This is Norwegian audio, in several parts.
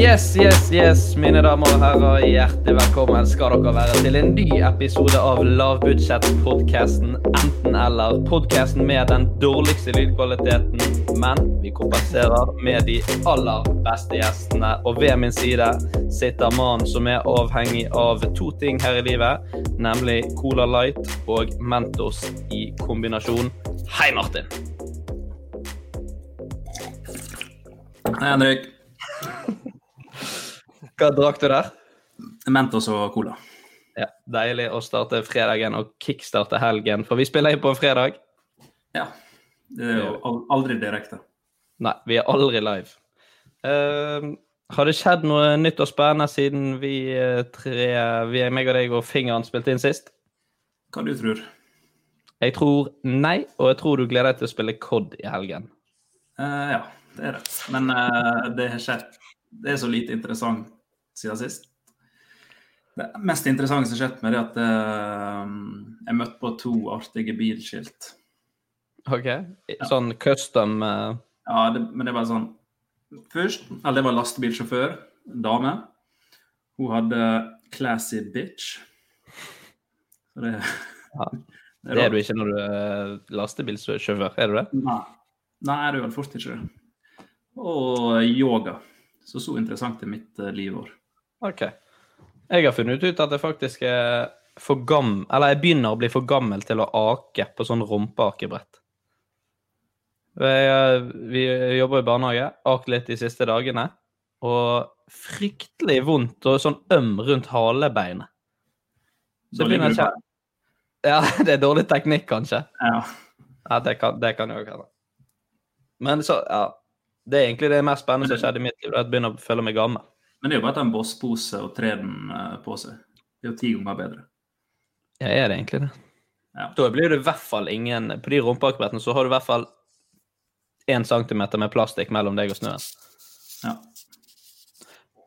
Yes, yes, yes, mine damer og herrer. Hjertelig velkommen skal dere være til en ny episode av Lavbudsjett-podkasten Enten-eller. Podkasten med den dårligste lydkvaliteten, men vi kompenserer med de aller beste gjestene. Og ved min side sitter mannen som er avhengig av to ting her i livet, nemlig Cola Light og Mentos i kombinasjon. Hei, Martin. Hei, Henrik. Hva drakk du der? Mentos og cola. Ja, Deilig å starte fredagen og kickstarte helgen, for vi spiller inn på en fredag. Ja. Det er jo aldri direkte. Nei, vi er aldri live. Eh, har det skjedd noe nytt og spennende siden vi eh, tre, vi meg og deg og Fingeren spilte inn sist? Hva du tror? Jeg tror nei, og jeg tror du gleder deg til å spille COD i helgen. Uh, ja, det er det. Men uh, det har skjedd Det er så lite interessant siden sist. Det mest interessante som har skjedd med det, er at uh, jeg møtte på to artige bilskilt. OK? Sånn custom Ja, det, men det er bare sånn Først Eller det var lastebilsjåfør, dame. Hun hadde 'classy bitch'. Så det, Ja. det Det er du ikke når du er lastebilsjåfør, er du det? Nei. Nei, er vel fort ikke det. Og yoga. Så så interessant er mitt eh, livår. OK. Jeg har funnet ut at jeg faktisk er for gammel Eller jeg begynner å bli for gammel til å ake på sånn rumpeakebrett. Jeg, Vi jobber i barnehage, akt litt de siste dagene, og fryktelig vondt og sånn øm rundt halebeinet. Så Dårlig å kjenne Ja, det er dårlig teknikk, kanskje. Ja. Ja, det kan, det kan jeg hende. Men så, ja. Det er egentlig det mest spennende som har skjedd i mitt liv. At jeg begynner å føle meg gammel. Men det er jo bare å ta en bosspose og tre den eh, på seg. Det er jo ti ganger bedre. Ja, er det egentlig det? Ja. Da blir det i hvert fall ingen På de rumpeakebrettene så har du i hvert fall én centimeter med plastikk mellom deg og snøen. Ja.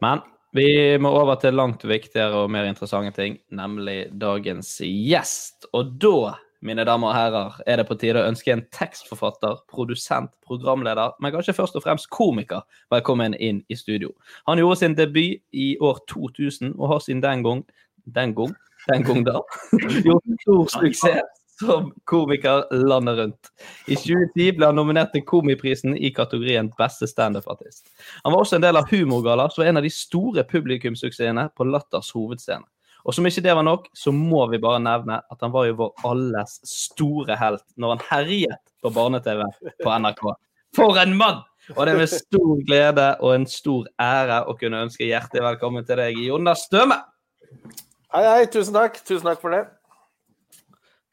Men vi må over til langt viktigere og mer interessante ting, nemlig dagens gjest. Og da, mine damer og herrer, er det på tide å ønske en tekstforfatter, produsent, programleder, men kanskje først og fremst komiker, velkommen inn i studio. Han gjorde sin debut i år 2000 og har siden den gang Den gang? Den gang da? Gjort stor suksess som komiker landet rundt. I 2010 ble han nominert til Komiprisen i kategorien Beste standup-artist. Han var også en del av Humorgalla, som var en av de store publikumssuksessene på Latters hovedscene. Og som ikke det var nok, så må vi bare nevne at han var jo vår alles store helt når han herjet på barne-TV på NRK. For en mann! Og det er med stor glede og en stor ære å kunne ønske hjertelig velkommen til deg, Jonas Støme. Hei, hei. Tusen takk. Tusen takk for det.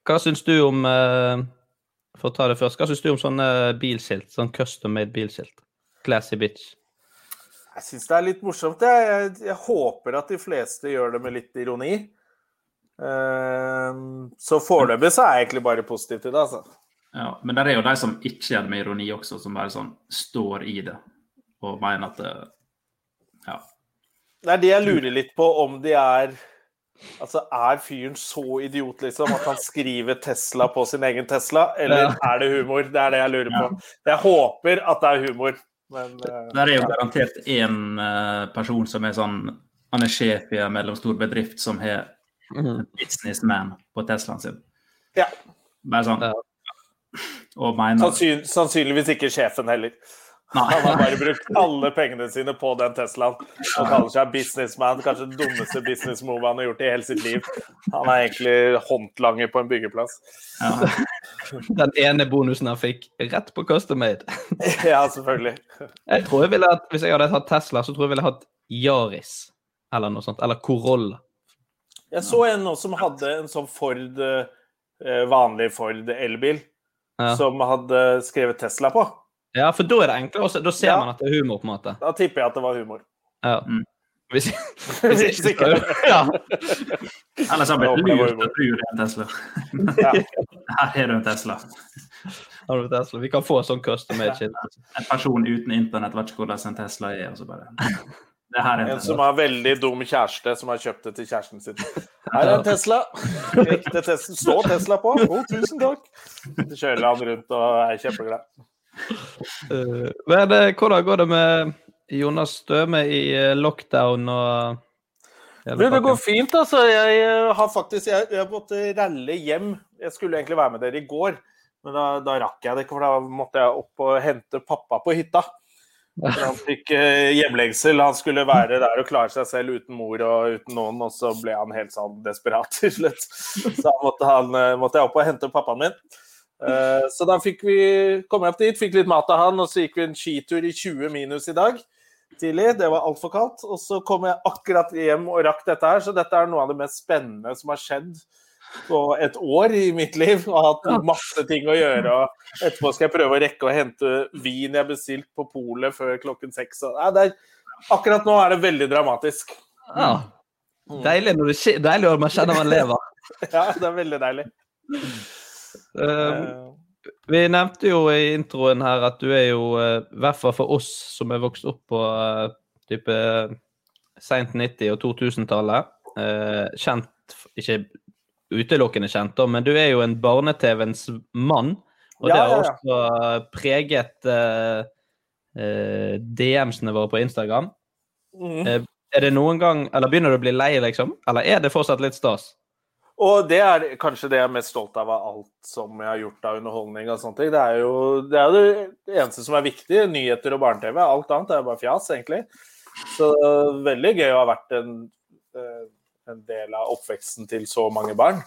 Hva syns du om eh, For å ta det først, hva syns du om sånne bilskilt? Sånn custom made bilskilt? Classy bitch. Jeg syns det er litt morsomt. Jeg, jeg, jeg, håper at de fleste gjør det med litt ironi. Uh, så foreløpig så er jeg egentlig bare positiv til det, altså. Ja, men det er jo de som ikke gjør det med ironi også, som bare sånn står i det og mener at det, Ja. Det er det jeg lurer litt på, om de er Altså, Er fyren så idiot liksom, at han skriver Tesla på sin egen Tesla, eller ja. er det humor? Det er det jeg lurer på. Jeg håper at det er humor, men uh, Det er jo garantert én uh, person som er sånn Han er sjef i en mellomstor bedrift som har mm. businessman på Teslaen sin. Ja. Bare sånn. Og mener Sannsyn, Sannsynligvis ikke sjefen heller. Nei. Han har bare brukt alle pengene sine på den Teslaen og kaller seg businessman. Kanskje den dummeste businessmove han har gjort i hele sitt liv. Han er egentlig håndlanger på en byggeplass. Ja. Den ene bonusen han fikk rett på custom made. Ja, selvfølgelig. Jeg tror jeg ville hatt, Hvis jeg hadde hatt Tesla, så tror jeg ville hatt Yaris eller noe sånt. Eller Corolla. Jeg så en nå som hadde en sånn Ford, eh, vanlig Ford elbil, ja. som hadde skrevet Tesla på. Ja, for da er det enklere. Også, da ser ja. man at det er humor, på en måte. Da tipper jeg at det var humor. Ja. Mm. Hvis, hvis ikke ja. Ellers har jeg blitt lurt og du er en Tesla. Her er du en Tesla. Har du en Tesla? Vi kan få sånn custom made shit. En person uten internett vet ikke hvordan en Tesla er. og så bare... en, en som har veldig dum kjæreste, som har kjøpt det til kjæresten sin. Her er en Tesla. Ekte Tesla. Står Tesla på. Oh, tusen takk. Så kjører han rundt og er kjempeglad. Uh, hvordan går det med Jonas Støme i eh, lockdown og det går fint, altså. Jeg eh, har faktisk jeg, jeg måtte ralle hjem. Jeg skulle egentlig være med dere i går, men da, da, rakk jeg det ikke. For da måtte jeg opp og hente pappa på hytta. For han fikk hjemlengsel. Han skulle være der og klare seg selv uten mor og uten noen, og så ble han helt sånn desperat til slutt. Så da måtte, han, måtte jeg opp og hente pappaen min. Eh, så da fikk vi kom jeg opp dit, fikk litt mat av han, og så gikk vi en skitur i 20 minus i dag tidlig. Det var altfor kaldt. Og så kom jeg akkurat hjem og rakk dette her, så dette er noe av det mest spennende som har skjedd på et år i mitt liv. Og har hatt masse ting å gjøre. og Etterpå skal jeg prøve å rekke å hente vin jeg bestilte på polet før klokken seks. Akkurat nå er det veldig dramatisk. Ja. Deilig når, det, deilig når man kjenner man lever. ja, det er veldig deilig. Uh, vi nevnte jo i introen her at du er jo, eh, i hvert fall for oss som er vokst opp på type seint 90- og 2000-tallet, uh, kjent Ikke utelukkende kjent, da, men du er jo en barne-TV-ens mann. Og det har også preget DM-ene våre på Instagram. Mm. er det noen gang Eller begynner du å bli lei, liksom? Eller er det fortsatt litt stas? Og det er kanskje det jeg er mest stolt av av alt som jeg har gjort av underholdning. og sånne ting. Det er jo det, er det eneste som er viktig. Nyheter og barne-TV. Alt annet er bare fjas, egentlig. Så veldig gøy å ha vært en, eh, en del av oppveksten til så mange barn.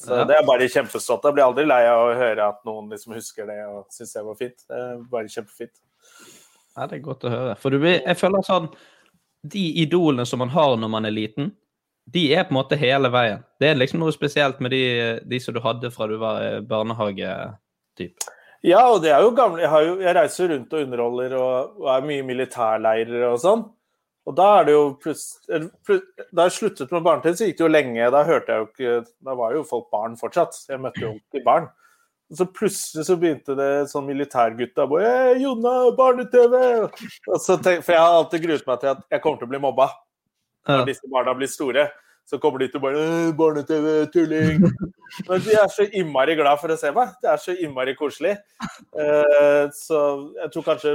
Så. Det er bare kjempestolt Jeg blir aldri lei av å høre at noen liksom husker det og syns det var fint. Det er bare kjempefint. Ja, det er godt å høre. For du, jeg føler sånn De idolene som man har når man er liten, de er på en måte hele veien. Det er liksom noe spesielt med de, de som du hadde fra du var barnehagetype. barnehagetyp. Ja, og det er jo gamle Jeg, jo, jeg reiser rundt og underholder og, og, er mye militærleirer og sånn. Og da er det jo plutselig Da jeg sluttet med barne-TV, så gikk det jo lenge. Da hørte jeg jo ikke Da var jo folk barn fortsatt. Jeg møtte jo alltid barn. Og så plutselig så begynte det sånn militærgutta bare hey, 'Jonna, barne-TV!' For jeg har alltid gruet meg til at jeg kommer til å bli mobba når disse barna blir store. Så kommer de til bare 'Barne-TV, tulling'. Men de er så innmari glad for å se meg. Det er så innmari koselig. Eh, så jeg tror kanskje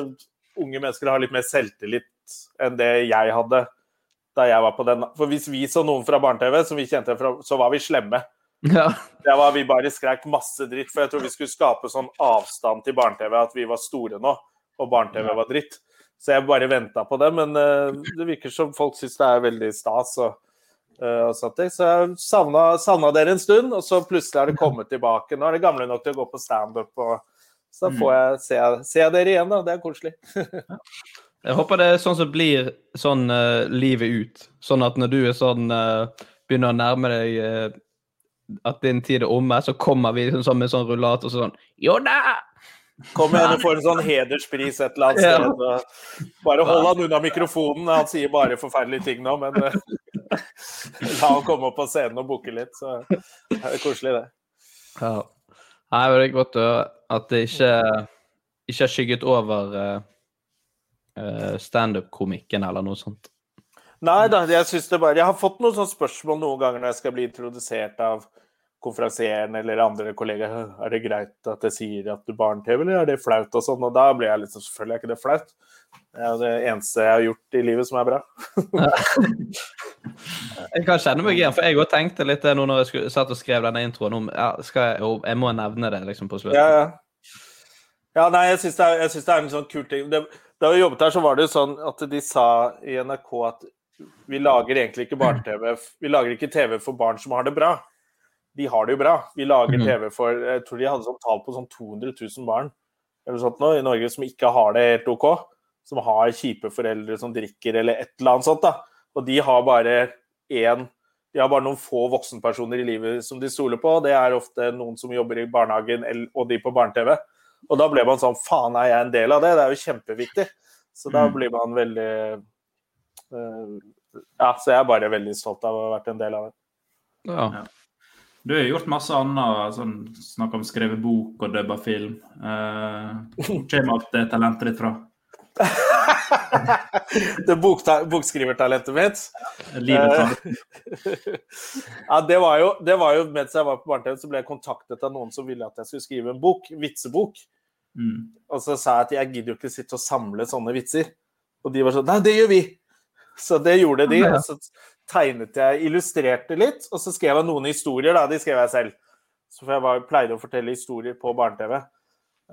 unge mennesker har litt mer selvtillit enn det jeg hadde da jeg var på den. For hvis vi så noen fra barne-TV, som vi kjente fra, så var vi slemme. Ja. Der var vi bare skrek masse dritt, for jeg tror vi skulle skape sånn avstand til barne-TV at vi var store nå, og barne-TV var dritt. Så jeg bare venta på det. Men uh, det virker som folk syns det er veldig stas. og, uh, og sånt. Så jeg savna dere en stund, og så plutselig er det kommet tilbake. Nå er det gamle nok til å gå på standup, og så får mm. jeg se, se dere igjen. da, Det er koselig. jeg håper det er sånn som blir sånn uh, livet ut. Sånn at når du er sånn begynner å nærme deg at din tid er omme, så kommer vi sånn med sånn rullator sånn Jo da! Kom igjen, du får en sånn hederspris et eller annet sted. og Bare hold han unna mikrofonen. Han sier bare forferdelige ting nå, men la han komme opp på scenen og booke litt, så det er koselig, det. Ja. Nei, men det er godt at det ikke, ikke har skygget over uh, standup-komikken eller noe sånt. Nei da, jeg synes det bare Jeg har fått noen sånne spørsmål noen ganger når jeg skal bli introdusert av konferansieren eller andre kollegaer. Er det greit at jeg sier at du barne-TV, eller er det flaut og sånn? Og da blir jeg sånn Selvfølgelig er ikke det flaut. Det er jo det eneste jeg har gjort i livet som er bra. Jeg kan kjenne meg igjen, for jeg òg tenkte litt nå når jeg skulle, satt og skrev denne introen om ja, jeg, jo, jeg må nevne det liksom på slutten. Ja, ja. ja nei, jeg syns det, det er en sånn kul ting. Det, da vi jobbet her, så var det jo sånn at de sa i NRK at vi lager egentlig ikke barne-TV Vi lager ikke TV for barn som har det bra. De har det jo bra. Vi lager Mhm. TV for Jeg tror de hadde sånn tall på sånn 200 000 barn eller sånt nå, i Norge som ikke har det helt OK. Som har kjipe foreldre som drikker eller et eller annet sånt. da. Og de har bare én De har bare noen få voksenpersoner i livet som de stoler på. Det er ofte noen som jobber i barnehagen og de på barne-TV. Og da ble man sånn Faen, er jeg en del av det? Det er jo kjempeviktig. Så da Mm. blir man veldig eh, Ja, så jeg er bare veldig stolt av å ha vært en del av det. Ja. Du har gjort masse annet, sånn, snakk om skrevet bok og dubba film. Eh, hvor kommer alt det talentet ditt fra? det bokskrivertalentet mitt. Livet Eh, ja, det var, jo, det var jo mens jeg var på barne-TV, så ble jeg kontaktet av noen som ville at jeg skulle skrive en bok, vitsebok. mm. Og så sa jeg at jeg gidder jo ikke sitte og samle sånne vitser. Og de var sånn Nei, det gjør vi! Så det gjorde de. Og så tegnet jeg, illustrerte litt, og så skrev jeg noen historier, da. De skrev jeg selv. Så for jeg var, pleide å fortelle historier på barne-TV.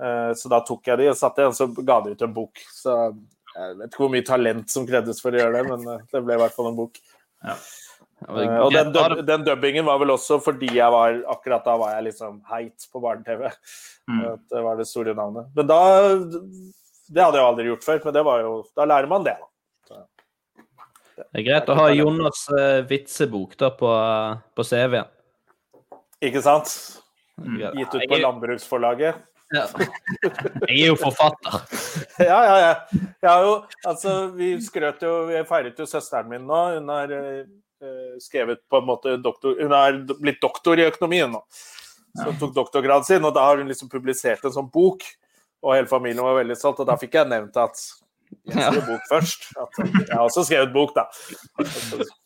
Eh, Så da tok jeg de og satte og så ga de ut en bok. Så jeg vet ikke hvor mye talent som krevdes for å gjøre det, men eh, det ble i hvert fall en bok. Ja. Eh, Og den, dub, den dubbingen var vel også fordi jeg var akkurat da var jeg liksom heit på barne-TV. Mm. Det var det store navnet. Men da Det hadde jeg aldri gjort før, men det var jo Da lærer man det, da. Det er greit å ha Jonas uh, vitsebok da på, på CV-en. Ikke sant? Mm. Gitt ut på Landbruksforlaget. Ja. Jeg er jo forfatter. Ja, ja, ja. Jeg har jo, altså, vi skrøt jo Vi feiret jo søsteren min nå. Hun har eh, eh, skrevet på en måte doktor Hun har blitt doktor i økonomien nå. Så hun tok doktorgraden sin, og da har hun liksom publisert en sånn bok. Og hele familien var veldig stolt, og da fikk jeg nevnt at jeg skrev bok først. Jeg har også skrevet bok, da.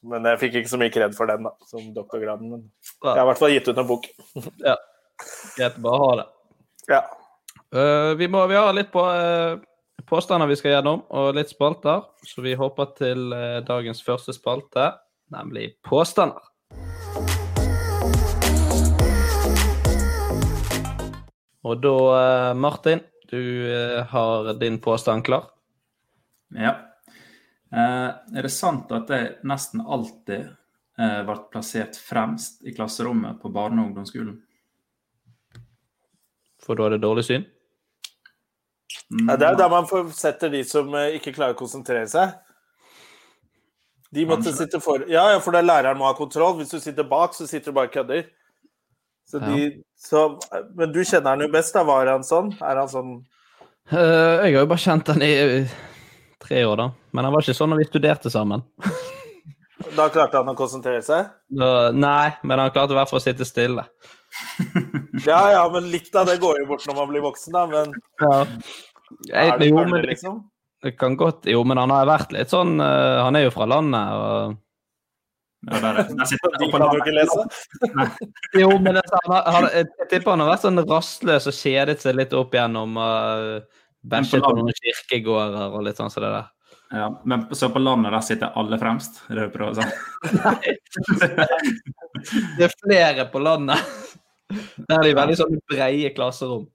Men jeg fikk ikke så mye kred for den, da, som doktorgraden. Men jeg har i hvert fall gitt ut en bok. Ja. Greit å bare ha det. Ja. Uh, vi, må, vi har litt på uh, påstander vi skal gjennom, og litt spalter. Så vi hopper til uh, dagens første spalte, nemlig påstander. Og da, Martin, du har din påstand klar. Ja. Eh, er det sant at jeg nesten alltid eh, ble plassert fremst i klasserommet på barne- og ungdomsskolen? For du hadde dårlig syn? Ja, det er jo der man får setter de som eh, ikke klarer å konsentrere seg. De måtte Kanskje. sitte for Ja, ja, for det er læreren må ha kontroll. Hvis du sitter bak, så sitter du bare og kødder. Så de, så, men du kjenner han jo best, da. Var han sånn? Er han sånn Uh, jeg har jo bare kjent han i tre år, da. Men han var ikke sånn når vi studerte sammen. Da klarte han å konsentrere seg? Da, nei, men han klarte i hvert fall å sitte stille. Ja, ja, men litt av det går jo bort når man blir voksen, da. Men Jeg, er det jo, men liksom? det kan godt Jo, men han har vært litt sånn uh, Han er jo fra landet, og Ja, der, der sitter De jeg på kan jo ikke lese. Jo, men det, han, han, jeg tipper han har vært sånn rastløs og kjedet seg litt opp igjennom og bæsjet på noen kirkegårder og litt sånn som det der. Ja, men så på landet der sitter alle fremst? Er det du prøver å si? Det er flere på landet. Der er de veldig sånn breie klasserom.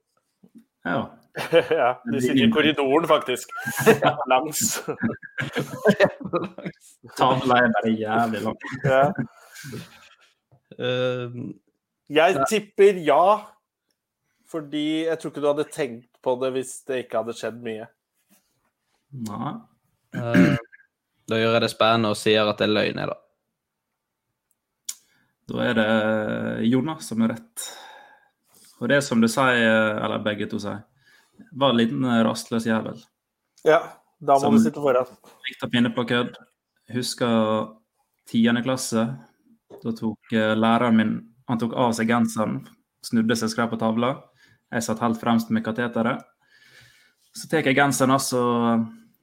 Ja. Ja, de sitter i korridoren, faktisk. Langs. Tavla er bare jævlig lang. Ja. Eh, Jeg tipper ja, fordi jeg tror ikke du hadde tenkt på det hvis det ikke hadde skjedd mye. Nei. Uh, da gjør jeg det spennende og sier at det er løgn, jeg, da. Da er det Jonas som er rett. Og det som du sier, eller begge to sier, Var en liten rastløs jævel. Ja, da må Som- du sitte foran. Likte pinne på kødd. Husker tiende klasse. Da tok eh, læreren min han tok av seg genseren, snudde seg, skrev på tavla. Jeg satt helt fremst med kateteret. Så tar jeg genseren, og så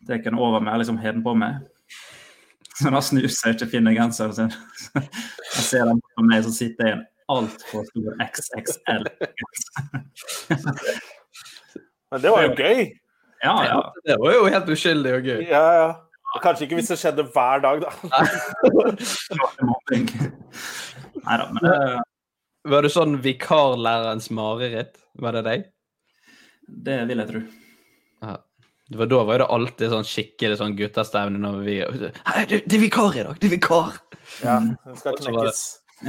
tar den over meg, liksom har den på meg. Så da snur seg ikke finner genseren sin. Jeg ser den på meg, så sitter jeg i en altfor stor XXL. Men det var jo gøy. Ja, ja. Det var jo helt uskyldig og gøy. Ja, ja. Kanskje ikke hvis det skjedde hver dag, da. Nei da, men det, Var du sånn vikarlærerens mareritt? Var det deg? det vil jeg tro. Ja. Det var, da var det alltid sånn skikkelig sånn guttastemning når vi Hei, det, det er vikar i dag! Det er vikar! Ja, den skal det- knekkes.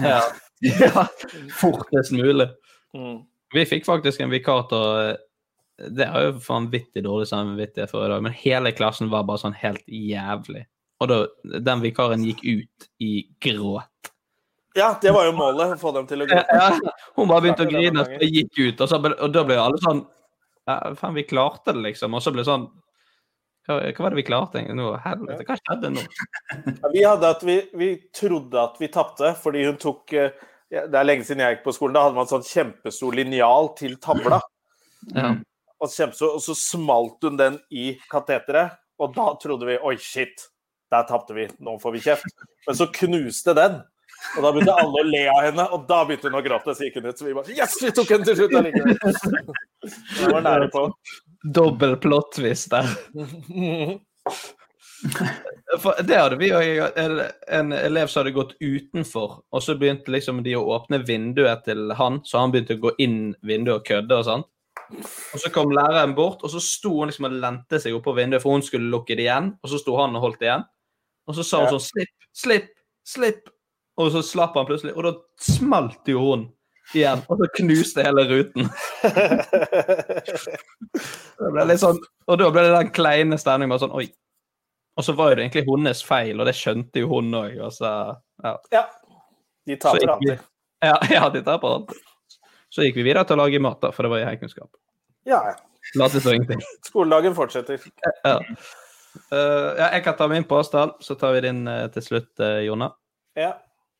Ja. ja. Fortest mulig. Mm. Vi fikk faktisk en vikar til å Det har jo vanvittig dårlig samvittighet for i dag, men hele klassen var bare sånn helt jævlig. Og da, den vikaren gikk ut i gråt. Ja, det var jo målet. Å få dem til å gå. Ja, hun bare begynte å grine og gikk ut, og, så, og da ble alle sånn ja, Faen, vi klarte det, liksom. Og så ble det sånn hva, hva var det vi klarte nå? Helvete, hva skjedde nå? Ja, Vi vi, vi trodde at vi tapte, fordi hun tok eh, Det er lenge siden jeg gikk på skolen. Da hadde man sånn kjempestor linjal til tavla. Ja. Og, kjempestor, og så smalt hun den i kateteret, og da trodde vi Oi, shit, der tapte vi. Nå får vi kjeft. Men så knuste den. Og da begynte alle å le av henne, og da begynte hun å gråte. Så gikk hun ut. Så vi bare Yes, vi tok henne til slutt allikevel! Det var nære på. Dobbel plott twist der. For det hadde vi òg. En elev som hadde gått utenfor, og så begynte liksom de å åpne vinduet til han, så han begynte å gå inn vinduet og kødde og sånn. Og så kom læreren bort, og så sto hun liksom og lente seg oppå vinduet, for hun skulle lukke det igjen, og så sto han og holdt det igjen. Og så sa hun sånn slipp, slipp, slipp. Og så slapp han plutselig, og da smalt jo hun igjen, og så knuste hele ruten. Det ble litt sånn, og da ble det den kleine stemningen bare sånn Oi. Og så var jo det egentlig hennes feil, og det skjønte jo hun òg. Ja. Ja. De tar taper alltid. Ja, ja, de taper alltid. Så gikk vi videre til å lage mat, da, for det var i heikunnskap. Ja, ja. Late som ingenting. Skoledagen fortsetter. Ja. Uh, ja, jeg kan ta min påstand, så tar vi din uh, til slutt, uh, Jonna. Ja.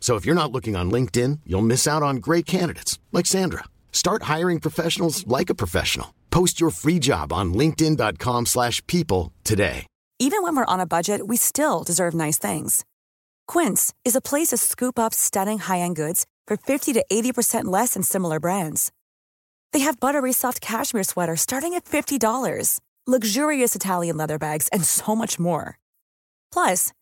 So if you're not looking on LinkedIn, you'll miss out on great candidates like Sandra. Start hiring professionals like a professional. Post your free job on linkedin.com/people today. Even when we're on a budget, we still deserve nice things. Quince is a place to scoop up stunning high-end goods for 50 to 80% less than similar brands. They have buttery soft cashmere sweaters starting at $50, luxurious Italian leather bags, and so much more. Plus,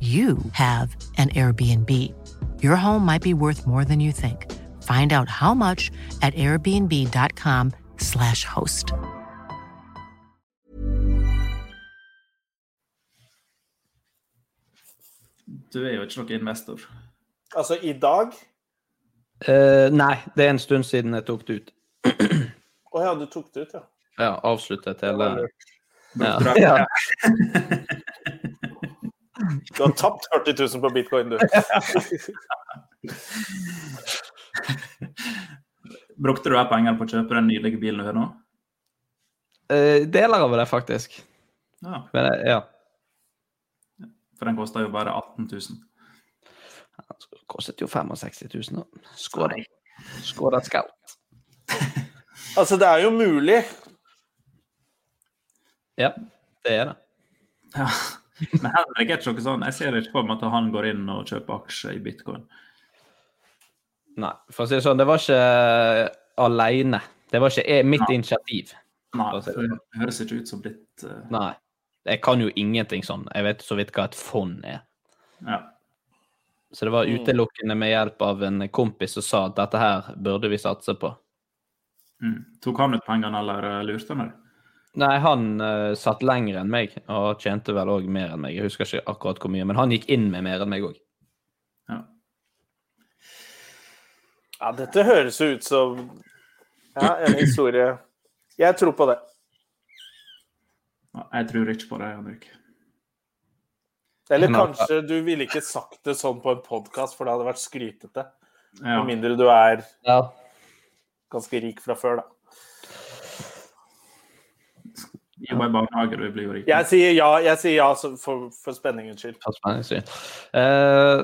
you have an Airbnb. Your home might be worth more than you think. Find out how much at airbnb.com/slash host. Du er jo ikke noen investor. Altså, i dag Eh, nei, det er en stund siden jeg tok det ut. Å ja, du tok det ut, ja. Ja, avsluttet hele ja. Du har tapt 40 000 på bitcoin, du. Brukte du her penger på å kjøpe den nydelige bilen du har nå? Eh, deler av det, faktisk. Ja. Men eh, ja. For den koster jo bare 18 000. Den kostet jo 65 000. da. Skåda. Skåda Scout. Altså, det er jo mulig. Ja, det er det. Ja. Men Henrik er ikke noe sånn. Jeg ser ikke for meg at han går inn og kjøper aksjer i bitcoin. Nei, for å si det sånn, det var ikke aleine. Det var ikke mitt mitt initiativ. Nei, si det det sånn. høres ikke ut som ditt uh, Nei. Jeg kan jo ingenting sånn. Jeg vet så vidt hva et fond er. Ja. Så det var Mm. utelukkende med hjelp av en kompis som sa at dette her burde vi satse på. Mm. Tok han ut pengene, eller uh, lurte han deg? Nei, han uh, satt lenger enn meg, og tjente vel òg mer enn meg. Jeg husker ikke akkurat hvor mye, men han gikk inn med mer enn meg òg. Ja, ja, dette høres jo ut som ja, en historie Jeg tror på det. Jeg tror ikke på det, Henrik. Eller kanskje du ville ikke sagt det sånn på en podkast, for det hadde vært skrytete. Ja. Med mindre du er ganske rik fra før, da. Jobber i barnehage, du blir jo rik. Jeg sier ja, jeg sier ja så for, for spenningens skyld. For spenningens skyld. Uh,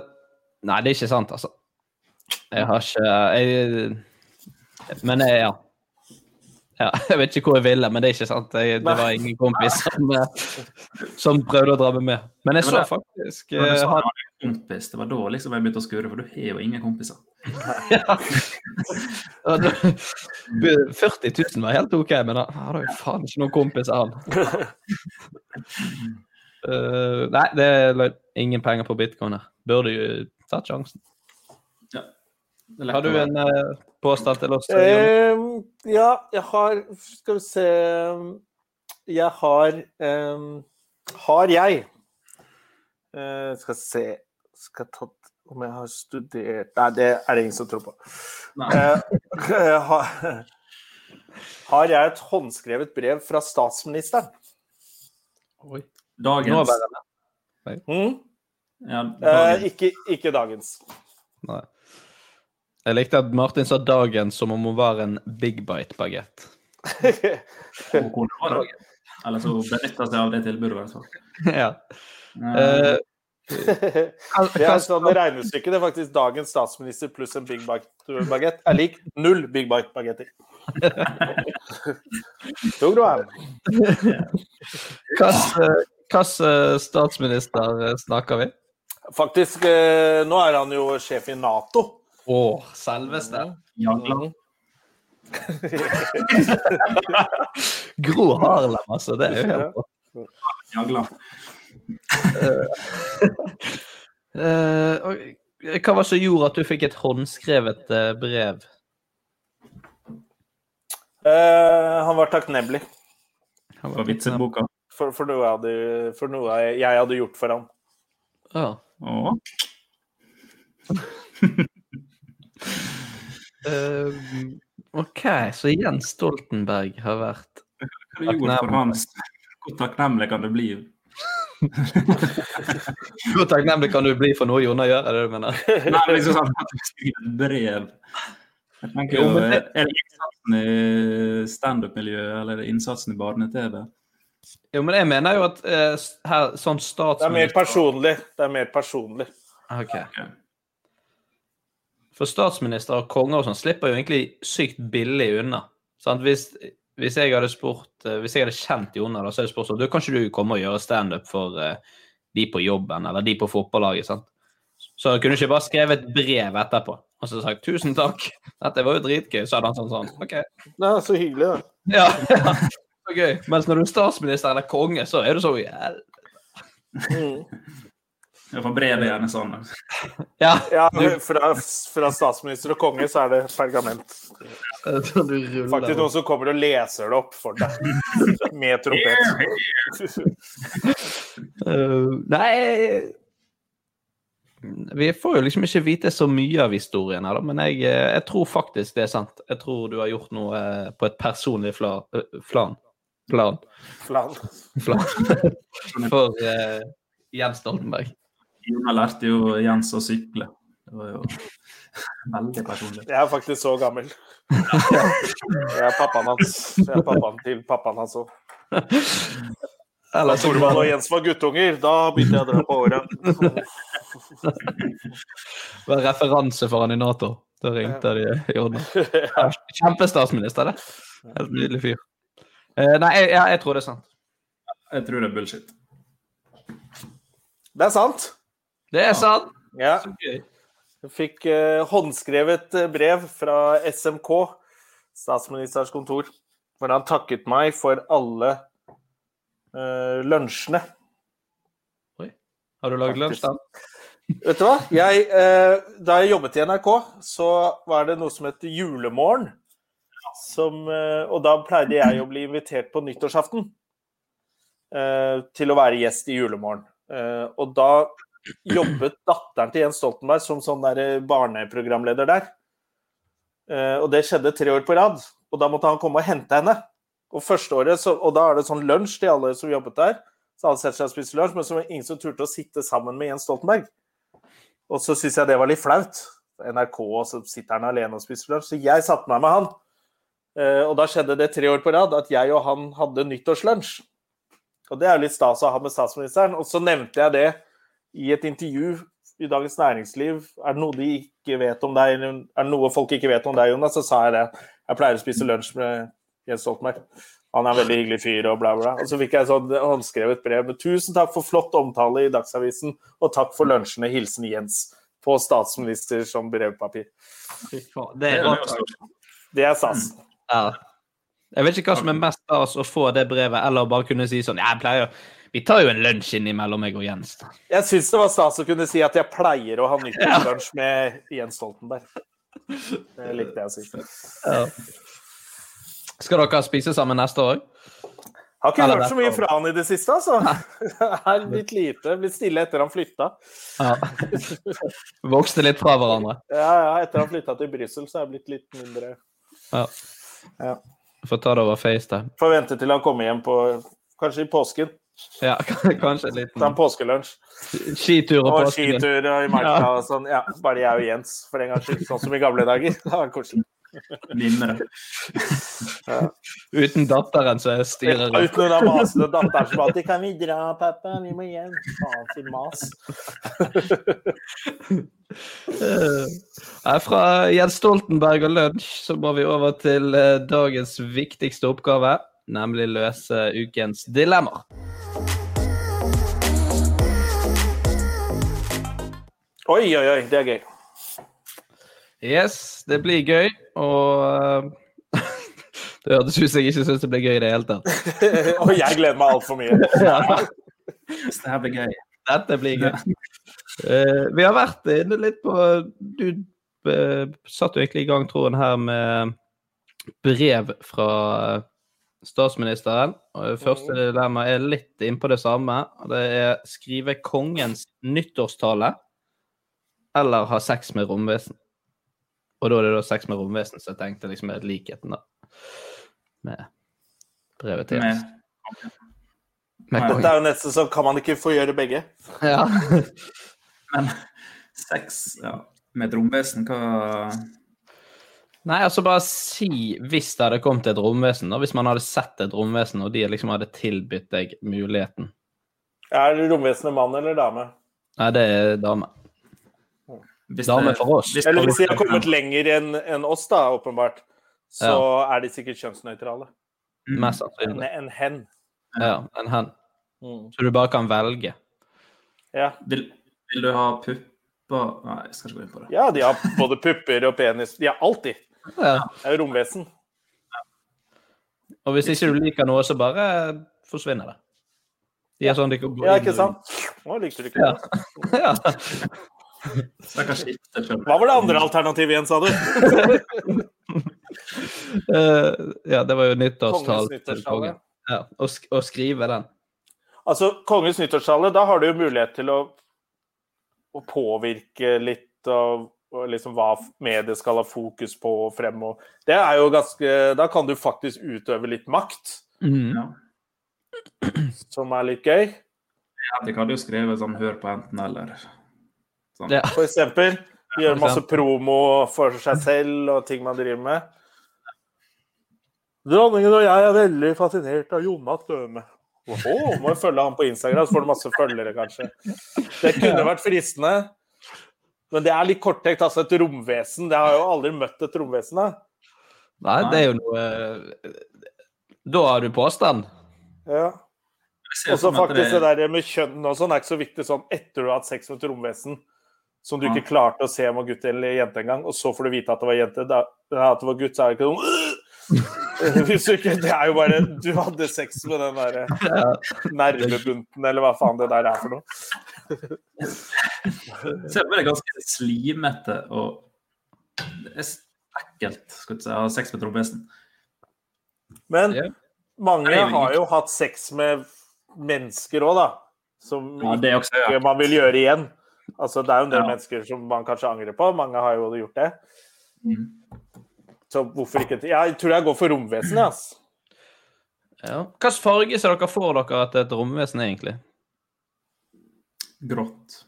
nei, det er ikke sant, altså. Jeg har ikke jeg, Men jeg, ja. ja. Jeg vet ikke hvor jeg ville, men det er ikke sant. Jeg, det var ingen kompis som, eh, som prøvde å dra meg med. Men jeg så faktisk Det det, eh, det var en kompis. det var da liksom jeg begynte å skure, for du har jo ingen kompiser. Ja, 40 000 var helt OK, men han har jo faen ikke noen kompiser, han. Uh, nei, det er. Ingen penger på bitcoin her. Burde jo tatt sjansen. Har du en uh, påstand til oss? Ehm, ja, jeg har Skal vi se Jeg har um, Har jeg Uh, Skal se Skal jeg tatt, om jeg har studert Nei, det er det ingen som tror på. Eh, har, har jeg et håndskrevet brev fra statsministeren? Oi. Dagens. Mm? Ja, Eh, ikke, ikke dagens. Nei. Jeg likte at Martin sa 'dagens' som om hun var en big bite-bagett. Eller så benytta seg av det tilbudet, i hvert fall. ja. Eh, Det er sånn regnestykke. Det er faktisk dagens statsminister pluss en Big Bite-bagett er lik null Big Bite-bagetter. Tok du? Hvilken statsminister eh, snakker vi? Faktisk, eh, nå er han jo sjef i Nato. Å, selveste. Jagland. Gro Harlem, altså. Det er jo helt rått. Jagland. Eh, hva var det som gjorde at du fikk et håndskrevet eh, brev? Uh, han var takknemlig For vitseboka. for, for, noe, jeg hadde, for noe jeg jeg hadde gjort for ham. Ja. Å. uh, OK, så Jens Stoltenberg har vært Hva du gjorde for hans Hvor takknemlig kan du bli? Hvor takknemlig kan du bli for noe Jonna gjør, er det du mener? Nei, men liksom sånn at du skriver brev. Jeg tenker Jo, Er det innsatsen i standup-miljøet, eller er det innsatsen i barne-TV? Jo, men jeg mener jo at uh, her, sånn Det er mer statsminister personlig. Det er mer personlig. Ok. For statsminister og konger og sånn slipper jo egentlig sykt billig unna. Sant? Hvis, hvis jeg hadde spurt eh, Hvis jeg hadde kjent Jonna, så hadde jeg spurt sånn Du, kan ikke du komme og gjøre standup for eh, de på jobben, eller de på fotballaget? sant? Så jeg kunne ikke bare skrevet et brev etterpå og så sagt 'tusen takk', dette var jo dritgøy. Så hadde han sånn sånn OK. Er så hyggelig, da. Ja, ja. Så gøy. Mens når du er statsminister eller konge, så er du så jævlig Ja, for brevet er gjerne sånn. Ja. Ja, fra, fra statsminister og konge så er det pergament. Faktisk noen som kommer og leser det opp for deg. Med trompet. Uh, nei Vi får jo liksom ikke vite så mye av historien her, da, men jeg, eh, jeg tror faktisk det er sant. Jeg tror du har gjort noe eh, på et personlig fla, flan. Plan. Flan. Flan. For uh, Jens Stoltenberg. Jonna lærte jo Jens å sykle. Det var jo veldig personlig. Jeg er faktisk så gammel. Jeg er pappaen hans. Jeg er pappaen til pappaen hans òg. Da så og Jens var guttunger, da begynte jeg å dra på året. Det var referanse for han i Nato. Da ringte de i orden. Kjempestatsminister, det. Helt nydelig fyr. Eh, nei, jeg, jeg, jeg tror det er sant. Jeg tror det er bullshit. Det er sant. Det er sant! Ja. Jeg fikk eh, håndskrevet eh, brev fra SMK, statsministerens kontor, hvor han takket meg for alle eh, lunsjene. Har du lagd lunsj, da? Vet du hva? Jeg, eh, da jeg jobbet i NRK, så var det noe som het Julemorgen. Som, eh, og da pleide jeg å bli invitert på nyttårsaften eh, til å være gjest i Julemorgen. Og da jobbet datteren til Jens Stoltenberg som sånn der eh, barneprogramleder der. Eh, og det skjedde tre år på rad. Og da måtte han komme og hente henne. Og første året, så, og da er det sånn lunsj til alle som jobbet der. Så alle setter seg og spiser lunsj, men så var ingen som turte å sitte sammen med Jens Stoltenberg. Og så syns jeg det var litt flaut. NRK, og så sitter han alene og spiser lunsj. Så jeg satte meg med han. Eh, og da skjedde det tre år på rad at jeg og han hadde nyttårslunsj. Og det er jo litt stas å ha med statsministeren. Og så nevnte jeg det i et intervju i Dagens Næringsliv. Er det noe de ikke vet om deg, eller er det noe folk ikke vet om deg, Jonas? Så sa jeg det. Jeg pleier å spise lunsj med Jens Stoltenberg. Han er en veldig hyggelig fyr og bla, bla. Og så fikk jeg et sånn håndskrevet brev med 'Tusen takk for flott omtale i Dagsavisen', og takk for lunsjene. Hilsen Jens. På statsminister som brevpapir. Det er. Det er SAS. Ja. Jeg vet ikke hva som er mest stas, å få det brevet, eller bare kunne si sånn Jeg pleier Vi tar jo en lunsj innimellom, meg og Jens. Jeg syns det var stas å kunne si at jeg pleier å ha nyttårslunsj med Jens Stoltenberg. Det likte jeg å si. Ja. Skal dere spise sammen neste år? Har ikke Eller hørt så mye fra han i det siste, altså. Det er blitt lite. Blitt stille etter han flytta. Ja. Vokste litt fra hverandre. Ja, ja, etter han flytta til Brussel, så er jeg blitt litt mindre Ja. Ja. Får ta det over FaceTime. Får vente til han kommer hjem på Kanskje i påsken. Ja, kanskje en Ta en påskelunsj. skitur og Og påskelunsj. skitur i marka og sånn. Ja, bare jeg og Jens, for en gangs skyld. Sånn som i gamle dager. Det var koselig. Ja. Uten datteren som er styrer. Ja, Uten den masende datteren som alltid 'Kan vi dra, pappa? Vi må hjem.' Faen til mas. Her Fra Jens Stoltenberg og lunsj så må vi over til eh, dagens viktigste oppgave, nemlig løse ukens dilemmaer. Oi, oi, oi. Det er gøy. Yes, det blir gøy, og eh, Det hørtes ut som jeg ikke syns det blir gøy i det hele tatt. Og jeg gleder meg altfor mye. Ja. Det her blir gøy. Dette blir gøy. Uh, vi har vært inne litt på Du uh, satte jo egentlig i gang tråden her med brev fra statsministeren. Og første dilemma er litt innpå det samme. Det er skrive kongens nyttårstale eller ha sex med romvesen. Og da er det da sex med romvesen, så jeg tenkte liksom er likheten da med brevet til Jens. Med Dette er jo nesten så kan man ikke få gjøre begge. Ja. Men sex ja, med et romvesen, hva Nei, altså bare si hvis det hadde kommet et romvesen, og hvis man hadde sett et romvesen, og de liksom hadde tilbudt deg muligheten. Er romvesenet mann eller dame? Nei, det er dame. Hvis Dame for oss. hvis- Eller hvis de har kommet lenger enn en oss, da, åpenbart, så er de sikkert kjønnsnøytrale. Mm. Mest En, sannsynlig. en hen. Ja, en hen. Mm. Så du bare kan velge. Ja. Vil, vil du ha pupper Nei, jeg skal ikke gå inn på det. ja, de har både pupper og penis. De har alltid. Ja. Det er jo romvesen. Og hvis ikke du liker noe, så bare forsvinner det. De er sånn de kan gå Ja, ikke sant? Nå likte du ikke Ja. det. ja. Kan. Hva var det andre alternativet igjen, sa du? uh, ja, det var jo nyttårstall til kongen. Ja, og, sk og, skrive den. Altså, Kongens nyttårstale, da har du jo mulighet til å, å påvirke litt av liksom hva mediet skal ha fokus på og fremover. Det er jo ganske Da kan du faktisk utøve litt makt, Ja. som er litt gøy. Ja, de hadde jo skrevet sånn 'hør på enten-eller'. Sånn. Ja. For eksempel. Gjøre masse promo for seg selv og ting man driver med. Dronningen og jeg er veldig fascinert av Jonas Døme. Åhå, må jo følge han på Instagram, så får du masse følgere, kanskje. Det kunne vært fristende. Men det er litt korttenkt. Altså, et romvesen. Det har jeg jo aldri møtt et romvesen. Da. Nei, det er jo noe Da har du påstand. Ja. Og så faktisk det der med kjønn og sånn er ikke så viktig sånn etter du har hatt sex med et romvesen som du ikke klarte å se om var gutt eller jente engang, og så får du vite at det var jente. Da, at det var gutt, så er det ikke sånn Hvis du ikke Det er jo bare Du hadde sex med den derre nervebunten, eller hva faen det der er for noe. Selv om det er ganske slimete og ekkelt skal du si, å ha sex med et. Men mange har jo hatt sex med mennesker òg, da. Som ja. ikke man vil gjøre igjen. Altså, det er jo en del Ja. mennesker som man kanskje angrer på. Mange har jo gjort det. Mm. Så hvorfor ikke Jeg tror jeg går for romvesenet, ass. Ja. Hvilken farge ser dere for dere at et romvesen er, egentlig? Grått.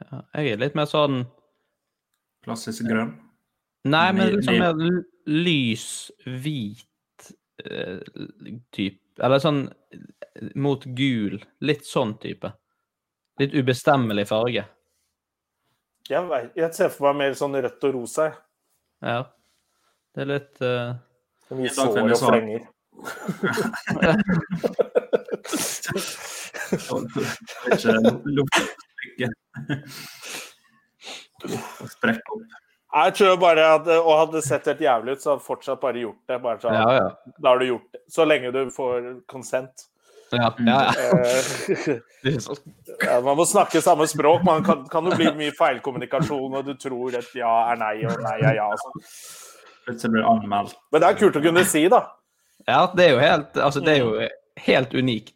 Ja, jeg er litt mer sånn Klassisk grønn. Nei, men liksom mer lys, hvit uh, type Eller sånn eh, mot gul. Litt sånn type. Litt ubestemmelig farge. Jeg, vet, jeg ser for meg mer sånn rødt og rosa. Ja. Det er litt uh... Dag sår og flenger. Jeg tror bare at Og hadde det sett helt jævlig ut, så hadde jeg fortsatt bare gjort det. Bare så, Ja, ja. Da har du gjort det. Så lenge du får consent. Ja, ja, ja. Eh, ja, man må snakke samme språk. Man kan, kan jo bli mye feilkommunikasjon, og du tror et ja er nei, og nei er ja. og sånn. Plutselig blir det anmeldt. Men det er kult å kunne si, da. ja, det er jo helt Altså, det er jo helt unikt.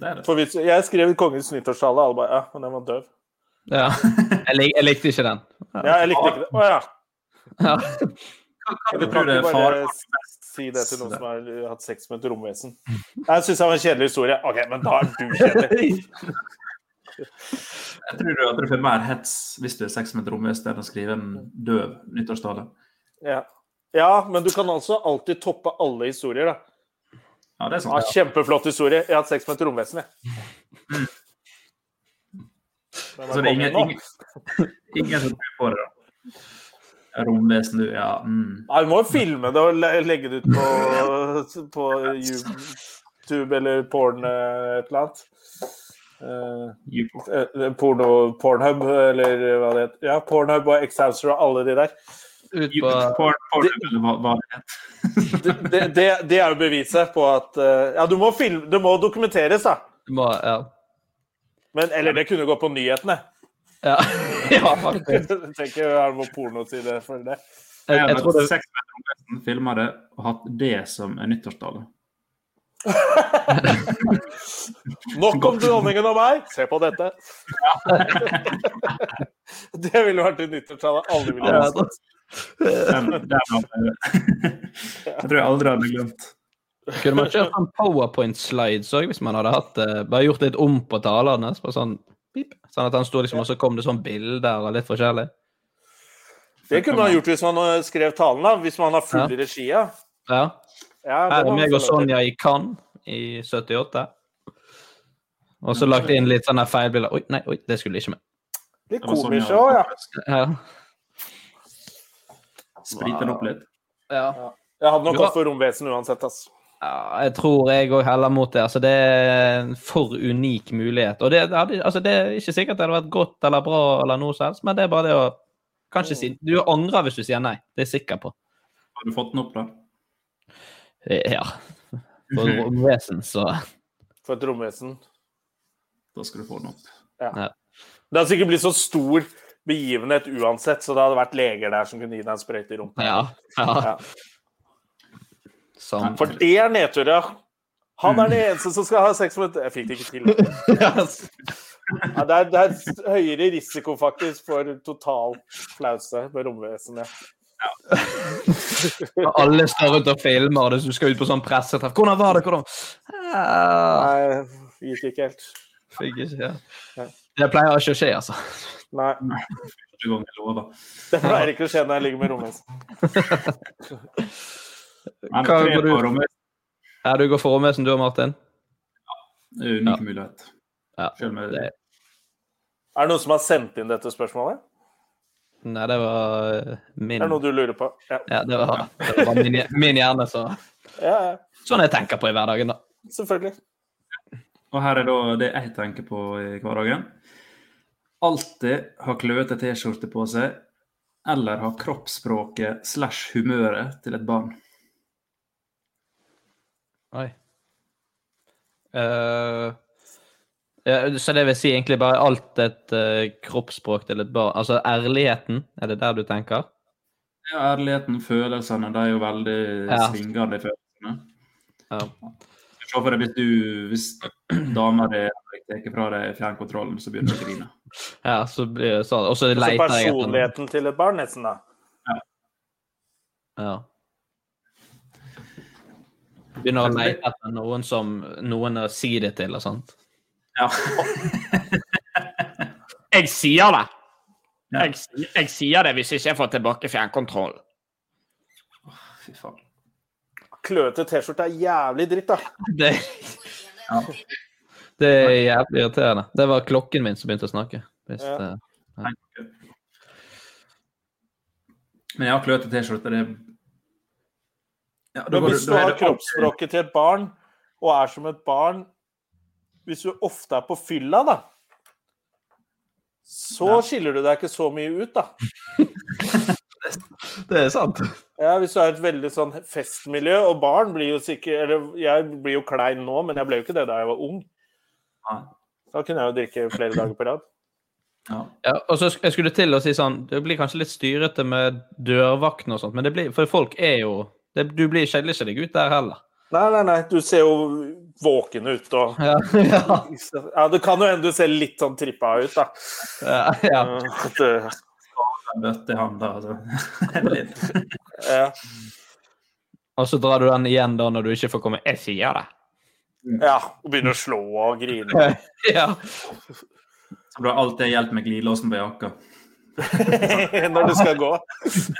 Det er det. For hvis, jeg skrev Kongens nyttårstale, alle bare Ja, men den var døv. Ja. Jeg, lik, jeg likte ikke den. Ja, jeg likte ikke den. Å ja. Ja. Hva tror kan du er faren? Si det til noen som har hatt sex med et romvesen. Jeg syns det var en kjedelig historie. OK, men da er du kjedelig. Jeg tror du at du får mer hets hvis du er sex med et romvesen enn å skrive en døv nyttårstale. Ja. ja, men du kan altså alltid toppe alle historier, da. Ja, det er Ja, kjempeflott historie. Jeg har hatt sex med et romvesen, jeg. Den Så det er ingen, ingen, ingen som tror på det, da. Romvesen, du. Ja. Mm. Nei, vi må jo filme det og legge det ut på, på YouTube eller porn eh, et eller annet. Eh, porno, Pornhub, eller hva det heter. Ja, Pornhub og X-Houser og alle de der. Ut på Porn, porn, eller hva, hva det heter. Det, det, det, det er jo beviset på at uh, Ja, du må, film, det må dokumenteres, da. Du må Ja. Men, eller det kunne gå på nyhetene. Ja, ja faktisk. Jeg tenker jeg må pornoside for det. Jeg, Jeg jeg tror det Seks meter filma det og hatt det som en nyttårstale. Nok om dronningen og meg, se på dette! det ville vært en nyttårstale alle ville Ja, ha. Den jeg tror jeg aldri hadde glemt. Kunne man kjørt sånn powerpoint-slides òg, hvis man hadde hatt det? Bare gjort litt om på talene? Sånn, pip, sånn at han sto liksom, og så kom det sånn bilder og litt forskjellig? Det kunne man gjort hvis man eh, skrev talen, da. Hvis man har full Ja. regi. Ja. Ja. Her er meg og. Sonja i Cannes i 78. Og så lagt inn litt sånne feilbilder. Oi, nei, oi, det skulle ikke med. Litt komisk òg, ja. Ja. Sprit den opp litt. ja. Jeg hadde nok gått for romvesen uansett, ass. Ja, jeg tror jeg òg heller mot det. Altså, det er en for unik mulighet. Og det, det altså, det er ikke sikkert det hadde vært godt eller bra, eller noe som helst, men det er bare det å Kanskje si Du angrer hvis du sier nei. Det er jeg sikker på. Har du fått den opp, da? Eh, Ja. For et romvesen, så For et romvesen. Da skal du få den opp. Ja. Ja. Det hadde sikkert blitt så stor begivenhet uansett, så det hadde vært leger der som kunne gi deg en sprøyte i rumpa. Ja. ja. Ja. Sånn. For det er nedtur, ja. Han er den eneste som skal ha sex med Jeg fikk det ikke til. Ja, det, er, det er høyere risiko faktisk for total flause med romvesenet. Ja. Alle står rundt og filmer, og du skal ut på sånn pressetreff. Hvordan var det? Hvordan? Ah, Nei, gikk ikke helt. fikk ikke, ja. Det pleier ikke å skje, altså. Nei. Det pleier ikke å skje når jeg ligger med romvesen. Hva går du- Ja, du går for romvesen, du og Martin? Ja. Det er unik mulighet. Ja. Selv med Det, Er det noen som har sendt inn dette spørsmålet? nei, det var min Det Er noe du lurer på? Ja, Ja, det var, det var min, min hjerne, så ja, ja. Sånn jeg tenker på i hverdagen, da. selvfølgelig. Og her er da det jeg tenker på i hverdagen. Alltid ha kløete T-skjorte på seg, eller ha kroppsspråket slash humøret til et barn. Oi. Uh, ja, så det vil si egentlig bare alt et uh, kroppsspråk til et barn Altså ærligheten, er det der du tenker? Ja, ærligheten, følelsene, de er jo veldig Ja. svingende, følelsene. Ja. Se for deg hvis du, hvis dama di tar fra deg fjernkontrollen, så begynner du å grine. Ja, så blir det sånn. Og så leter jeg etter personligheten til et barn, nesten, da. Ja. Begynner å leite etter noen som noen å si det til og sånt. Ja. Jeg sier det! Jeg, jeg sier det hvis ikke jeg får tilbake fjernkontrollen. Fy faen. Kløete T-skjorte er jævlig dritt, da. Det, det er jævlig irriterende. Det var klokken min som begynte å snakke. Hvis, Ja. Ja. Men ja, kløete T-skjorte, det ja, da Men hvis du- du har kroppsspråket til et barn, og er som et barn Hvis du ofte er på fylla, da, så skiller du deg ikke så mye ut, da. Det er sant. Ja, Hvis du er et veldig sånn festmiljø, og barn blir jo sikkert Eller jeg blir jo klein nå, men jeg ble jo ikke det da jeg var ung. Da kunne jeg jo drikke flere dager på rad. Ja. Ja, og så jeg skulle til å si sånn Det blir kanskje litt styrete med dørvakten og sånt, men det blir, for folk er jo det, Du blir skjeller ikke deg ut der heller. Nei, nei, nei, du ser jo våken ut og Ja, ja, Ja, det kan jo hende du ser litt sånn trippa ut, da. ja, ja. Uh, Bøtte i handa, altså. Ja. Og så drar du den igjen da når du ikke får komme. Jeg sier det. ja. Og begynner å slå og grine. Ja. Så du har alltid hjelp med glidelåsen på jakka. Når du skal gå.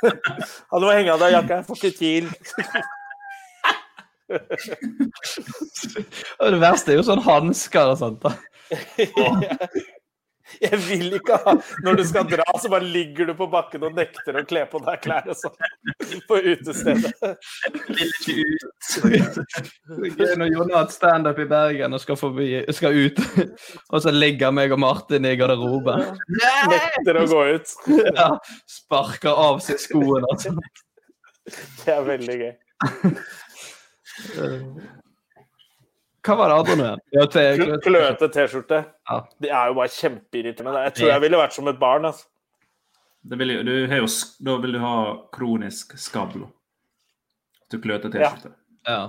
Ja, du må henge av deg jakka. Jeg får ikke til. Det verste er jo sånn hansker og sånt. da. Jeg vil ikke ha Når du skal dra, så bare ligger du på bakken og nekter å kle på deg klær og sånn på utestedet. Vil ikke ut. Når Jon har hatt standup i Bergen og skal, forbi, skal ut, og så ligger meg og Martin i garderoben. Nekter å gå ut. Ja, sparker av seg skoene. Altså. Det er veldig gøy. Hva var det andre igjen? Ja, Kløete T-skjorte. Ja. Det er jo bare kjempeirriterende. Jeg tror jeg ville vært som et barn. altså. Det vil, du har jo, da vil du ha kronisk skablo. da. Du kløter T-skjorte. Ja.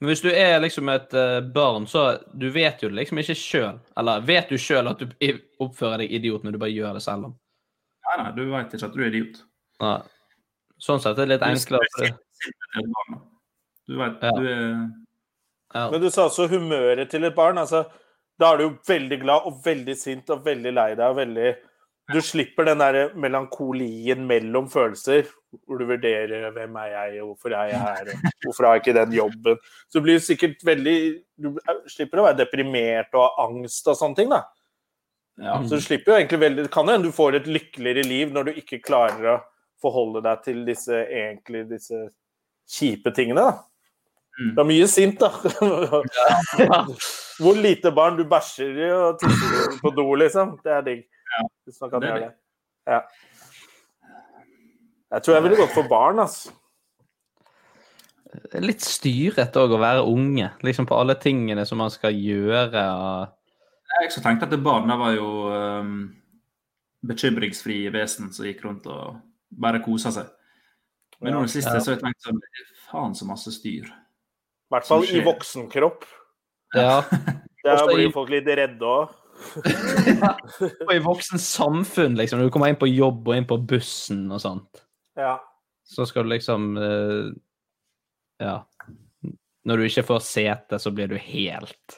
Men hvis du er liksom et eh, barn, så du vet jo det liksom ikke sjøl. Eller vet du sjøl at du oppfører deg idiot når du bare gjør det selv? om? Nei, nei, du veit ikke at du er idiot. Nei. Sånn sett er det litt er enklere. Du. Du vet, Ja. du er Ja. Men du sa også humøret til et barn. altså, Da er du jo veldig glad og veldig sint og veldig lei deg. og veldig... Du slipper den der melankolien mellom følelser, hvor du vurderer hvem er jeg, og hvorfor er jeg her, og hvorfor har jeg ikke den jobben. Så du blir sikkert veldig Du slipper å være deprimert og ha angst og sånne ting, da. Ja. Så du slipper jo egentlig veldig Det kan hende du får et lykkeligere liv når du ikke klarer å forholde deg til disse egentlig disse kjipe tingene, da. Mm. Du er mye sint, da. Hvor lite barn du bæsjer i og tisser på do, liksom. Det er digg. Hvis man kan det gjøre det. Ja. Jeg tror jeg ville gått for barn, altså. Det Litt styrete òg å være unge, liksom på alle tingene som man skal gjøre. og- Jeg så tenkte at det barn var jo um, bekymringsfrie vesen som gikk rundt og bare kosa seg. Men nå i det siste Ja. så har jeg tenkt sånn Faen så masse styr. I hvert fall i voksenkropp. Ja. Der blir folk litt redde òg. Og i voksen samfunn, liksom. Når du kommer inn på jobb og inn på bussen og sånt, Ja. så skal du liksom eh, Ja. Når du ikke får sete, så blir du helt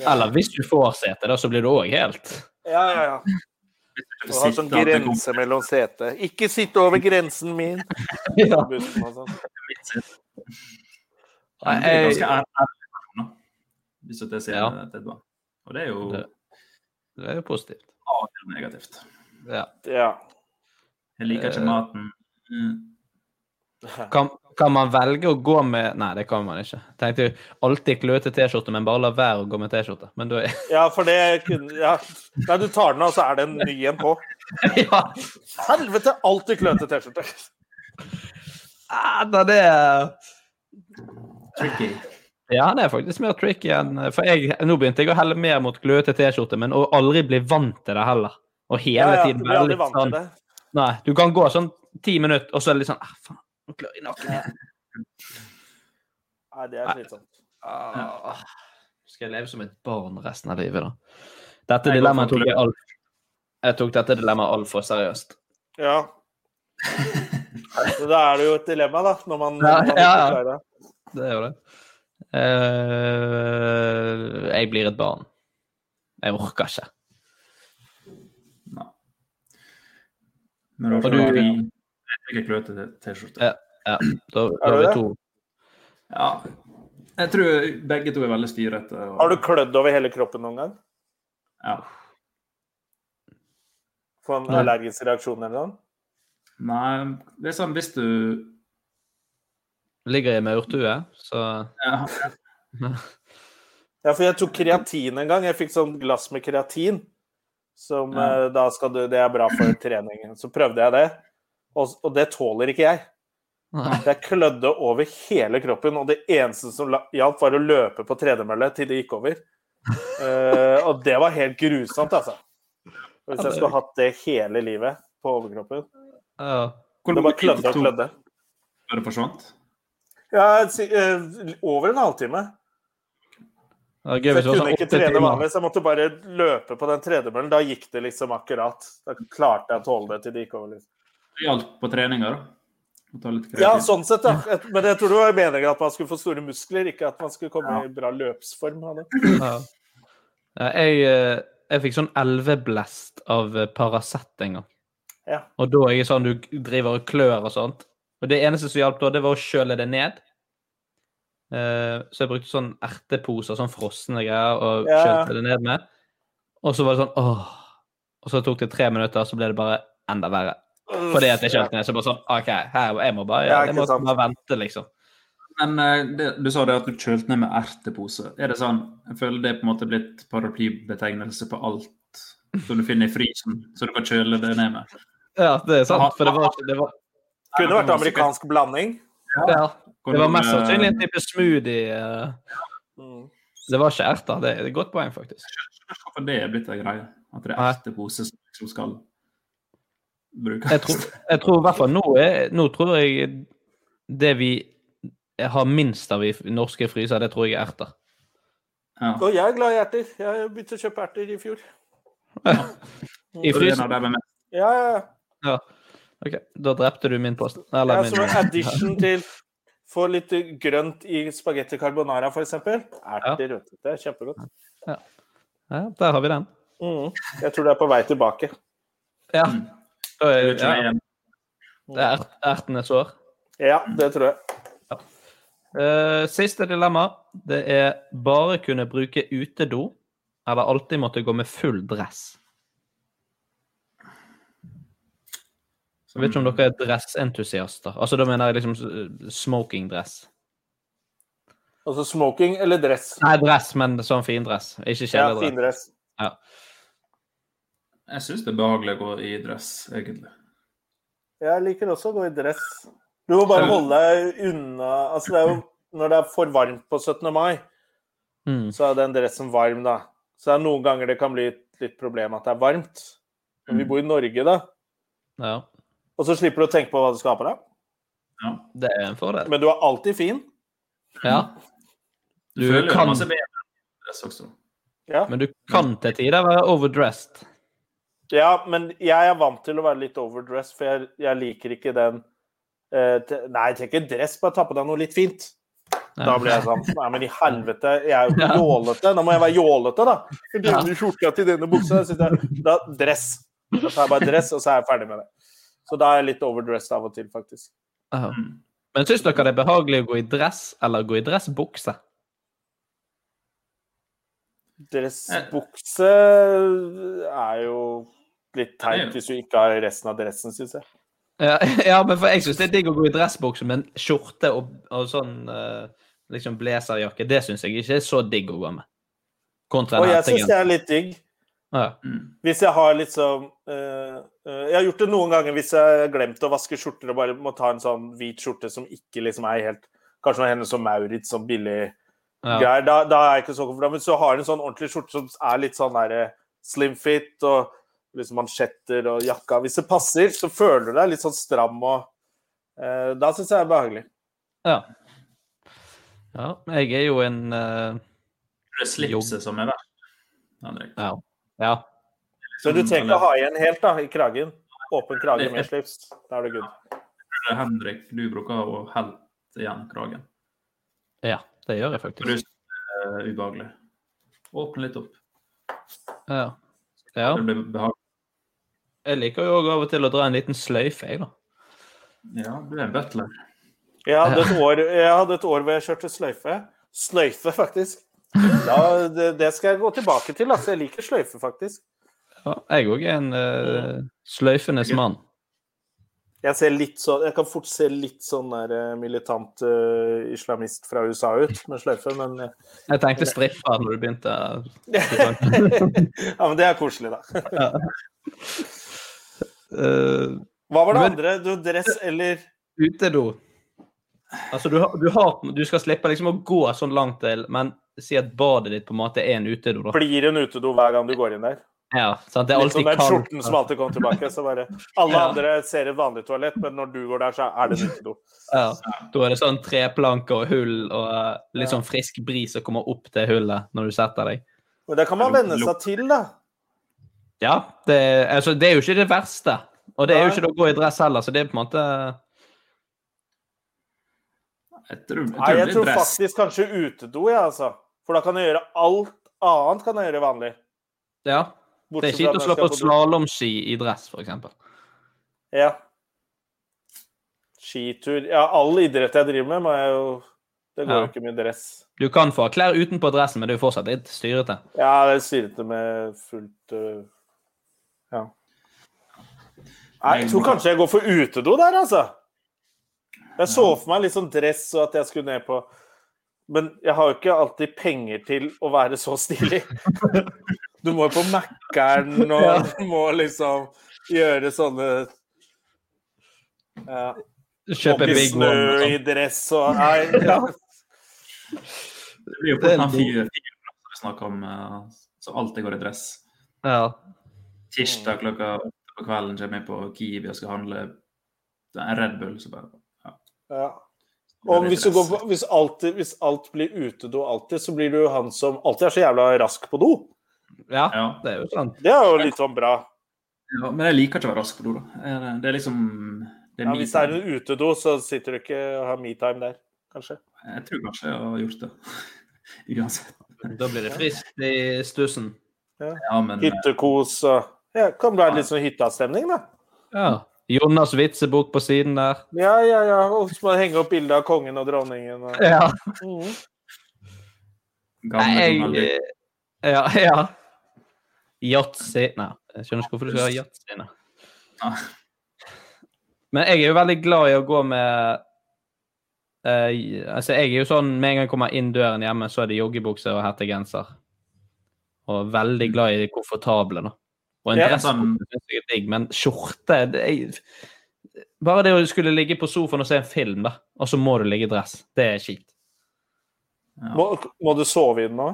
Eller hvis du får sete, da, så blir du òg helt. Ja, ja, ja. Du har sånn grense mellom sete. Ikke sitt over grensen min! Ja. Sånn. Det er ganske ærlig, hvis jeg ser Ja. det til. Og det er jo Det, det er jo positivt. Ja, det er negativt. Ja. Ja. Jeg liker ikke Eh. maten. Mm. Kan, kan man velge å gå med Nei, det kan man ikke. Tenkte jo alltid kløete T-skjorte, men bare la være å gå med T-skjorte. Men da er Ja, for det kunne ja. Nei, du tar den av, så er det en ny en på. Ja. Helvete! Alltid kløete T-skjorte. ah, det er Tricky. Ja, han er faktisk mer tricky enn For jeg, nå begynte jeg å helle mer mot gløte T-skjorte, men å aldri bli vant til det heller. Og hele Ja, ja, tiden vant til sånn. Nei, du kan gå sånn ti minutter, og så er det litt sånn ah, faen, nå klør jeg i nakken. Nei, det er slitsomt. Ja. skal jeg leve som et barn resten av livet, da? Dette dilemmaet tok jeg alt Jeg tok dette dilemmaet altfor seriøst. Ja. Så da er det jo et dilemma, da, når man, Ja, når man ja, ja. Det. Det er jo det. Uh, jeg blir et barn. Jeg orker ikke. Men da får du- Jeg fikk T-skjorte. Ja, ja. Da, da er vi to. Ja. Jeg tror begge to er veldig styrete. og- Har du klødd over hele kroppen noen gang? Ja. Få en allergisk reaksjon eller noe? Nei, det er sånn hvis du Ligger i maurtue, så ja, Ja, for jeg tok kreatin en gang. Jeg fikk sånn glass med kreatin. Som Ja. eh, da skal du Det er bra for treningen. Så prøvde jeg det, og, og det tåler ikke jeg. Nei. Jeg klødde over hele kroppen, og det eneste som hjalp, var å løpe på tredemølle til det gikk over. Uh, og det var helt grusomt, altså. Hvis jeg skulle hatt det hele livet på overkroppen Ja. Det bare klødde og klødde. Før det forsvant? Ja, eh, over en halvtime. Så jeg kunne sånn ikke trene vanlig, så jeg måtte bare løpe på den tredemøllen. Da gikk det liksom akkurat. Da klarte jeg å tåle det til det gikk over. Liksom. Det hjalp på treninga, da. Ja, sånn sett, ja. Men jeg tror det var meningen at man skulle få store muskler, ikke at man skulle komme i bra løpsform av det. Ja. Ja, jeg, eh, jeg fikk sånn elveblest av Paracet en gang. Ja. Og da er jeg sånn du driver og klør og sånt. Og det eneste som hjalp da, det var å kjøle det ned. Uh, så jeg brukte sånn erteposer, sånn frosne greier, og Ja. kjølte det ned med. Og så var det sånn åh. Og så tok det tre minutter, så ble det bare enda verre. Fordi at jeg kjølte ned. Så bare sånn OK, her, jeg må bare, Ja, jeg må bare vente, liksom. Men eh, det, du sa det at du kjølte ned med ertepose. Er det sånn Jeg føler det er på en måte blitt paraplybetegnelse på alt som du finner i frysen, så du kan kjøle det ned med. Ja, det er sant. For det var, det var Kunne vært amerikansk blanding. Ja. Det var mest sannsynlig eh, en type smoothie. eh. Mm. Det var ikke erter. Det er et godt poeng, faktisk. Hvorfor det er blitt en greie? At det er ertepose som liksom skal brukes? Jeg tror, jeg tror i hvert fall nå er Nå tror jeg det vi har minst av i norske fryser, det tror jeg er erter. Ja. Og jeg er glad i erter. Jeg begynte å kjøpe erter i fjor. I frysen? Ja, ja, ja. Ja. OK, da drepte du min post. ja Eller som en min addition til Få litt grønt i spagetti carbonara, f.eks. Erter, vet du. Det er kjempegodt. Ja, der har vi den. Mm. Jeg tror det er på vei tilbake. Ja. Mm. Da er, Det ja. Det er ert- ertenes år. Ja, det tror jeg. Eh, siste dilemma. Det er bare kunne bruke utedo eller alltid måtte gå med full dress? Jeg vet ikke om dere er dressentusiaster. Altså, Da mener jeg liksom s- smokingdress. Altså smoking eller dress? Nei, dress, men sånn findress. Ikke Ja, kjeledress. findress. Ja. Jeg syns det er behagelig å gå i dress, egentlig. Jeg liker også å gå i dress. Du må bare holde deg unna Altså, det er jo når det er for varmt på 17. mai, Mm. så er den dressen varm, da. Så det er noen ganger det kan bli et litt problem at det er varmt. Men vi bor i Norge, da. ja. Og så slipper du å tenke på hva du skal ha på deg. Ja, Det er en fordel. Men du er alltid fin. Ja. Du, Du føler kan- masse bedre dress også. Ja. Men du kan til tider være overdressed. ja, men jeg er vant til å være litt overdressed, for jeg, jeg liker ikke den uh, Nei, jeg trenger ikke dress, bare ta på deg noe litt fint. Da blir jeg sånn Nei, men i helvete, jeg er jo Ja. jålete. Da må jeg være jålete, da. Ja. denne skjorta til denne buksa Da dress. Da tar jeg bare dress, og så er jeg ferdig med det. Så da er jeg litt overdressed av og til, faktisk. Aha. Men syns dere det er behagelig å gå i dress eller gå i dressbukse? Dressbukse er jo litt teit hvis du ikke har resten av dressen, syns jeg. Ja, ja, men for jeg syns det er digg å gå i dressbukse, men skjorte og, og sånn eh, liksom blazerjakke, det syns jeg ikke er så digg å gå med. Kontra Og jeg syns det er litt digg. Ja. Hvis jeg har liksom uh, eh, eh, Jeg har gjort det noen ganger hvis jeg har glemt å vaske skjorter og bare må ta en sånn hvit skjorte som ikke liksom er helt Kanskje noe Hennes og Maurits sånn billig Ja. greier. Da, da er jeg ikke så komfortabel. Men så har du en sånn ordentlig skjorte som er litt sånn der eh, slim fit og liksom mansjetter og jakka. Hvis det passer, så føler du deg litt sånn stram og uh, Da syns jeg det er behagelig. Ja. ja. Jeg er jo en uh, Det slipset som er verst. Henrik. Ja. Ja. Så du trenger ikke å ha igjen helt da, i kragen. Åpen krage med slips. Da er det good. Det Henrik, du bruker å helt igjen kragen. ja. Det gjør jeg faktisk. du synes det er ubehagelig. Åpne litt opp. Ja. ja. Det blir behagelig. Jeg liker jo òg av og til å dra en liten sløyfe, jeg, da. Ja, du er en butler. Jeg hadde et år, jeg hadde et år hvor jeg kjørte sløyfe. Sløyfe, faktisk. Da, det, det skal jeg gå tilbake til. Altså. Jeg liker sløyfe, faktisk. Ja, jeg òg er en uh, sløyfenes mann. Jeg, ser litt så, jeg kan fort se litt sånn der eh, militant uh, islamist fra USA ut med sløyfe, men uh, Jeg tenkte stripper når du begynte. Ja, men det er koselig, da. Ja. Eh, Hva var det Men- andre? Du, dress eller utedo. Altså, du, du, har, du skal slippe liksom å gå sånn langt til, men si at badet ditt på en måte er en utedo, da. blir en utedo hver gang du går inn der? Ja, sant? Det er alltid den skjorten som alltid kommer tilbake. Så bare, alle Ja. andre ser et vanlig toalett, men når du går der, så er det en utedo. Ja. Da er det sånn treplanker og hull og eh, litt sånn frisk bris som kommer opp til hullet når du setter deg. Og det kan man venne seg til, da. Ja, det, altså, det er jo ikke det verste. Og det er jo ikke det å gå i dress heller, så det er på en måte Jeg tror, jeg Nei, jeg tror faktisk kanskje utedo, ja, altså. For da kan jeg gjøre alt annet kan jeg gjøre vanlig. Ja. Det er kjipt å slå på slalåmski i dress, eksempel. Ja. Skitur Ja, all idrett jeg driver med, må jeg jo Det går Ja. jo ikke med dress. Du kan få klær utenpå dressen, men det er jo fortsatt litt styrete. Ja, det er styrete med fullt øh, Ja. Nei, jeg tror kanskje jeg går for utedo der, altså. Jeg så for meg litt sånn dress og at jeg skulle ned på Men jeg har jo ikke alltid penger til å være så stilig. Du må jo på Mækkern og du må liksom gjøre sånne ja. Kjøpe i Big snø i sånn. dress og Nei. Ja. Det blir jo fort en som vi snakker om, som så alltid går i dress. Ja. Tirsdag klokka åtte på kvelden kommer jeg på Kiwi og skal handle en Red Bull. Så bare Ja. Og hvis, du går på, hvis, alltid, hvis alt blir utedo alltid, så blir du han som alltid er så jævla rask på do. ja, det er jo sant. Det er jo litt sånn bra. Ja, men jeg liker ikke å være rask på do, da. Det er liksom det er Ja, hvis det er en utedo, så sitter du ikke og har metime der, kanskje. Jeg tror kanskje jeg har gjort det. Uansett. Da blir det friskt i stussen. Ja, men Hyttekos og ja, Kan være litt sånn hyttastemning, da. Ja. Jonas vitsebok på siden der. Ja, ja, ja. Og så må man henge opp bilde av kongen og dronningen. Og... Ja. Mm. gamle Nei, jeg Ja. ja. Yatzy Nei, jeg skjønner ikke hvorfor du skal ha yatzy. Men jeg er jo veldig glad i å gå med uh, Altså, jeg er jo sånn med en gang jeg kommer inn døren hjemme, så er det joggebukse og hettegenser. Og veldig glad i de komfortable, da. Og en Ja, dress er sikkert er digg, men skjorte det er, Bare det å skulle ligge på sofaen og se en film, da, og så må du ligge i dress, det er kjipt. Må, må du sove i den nå?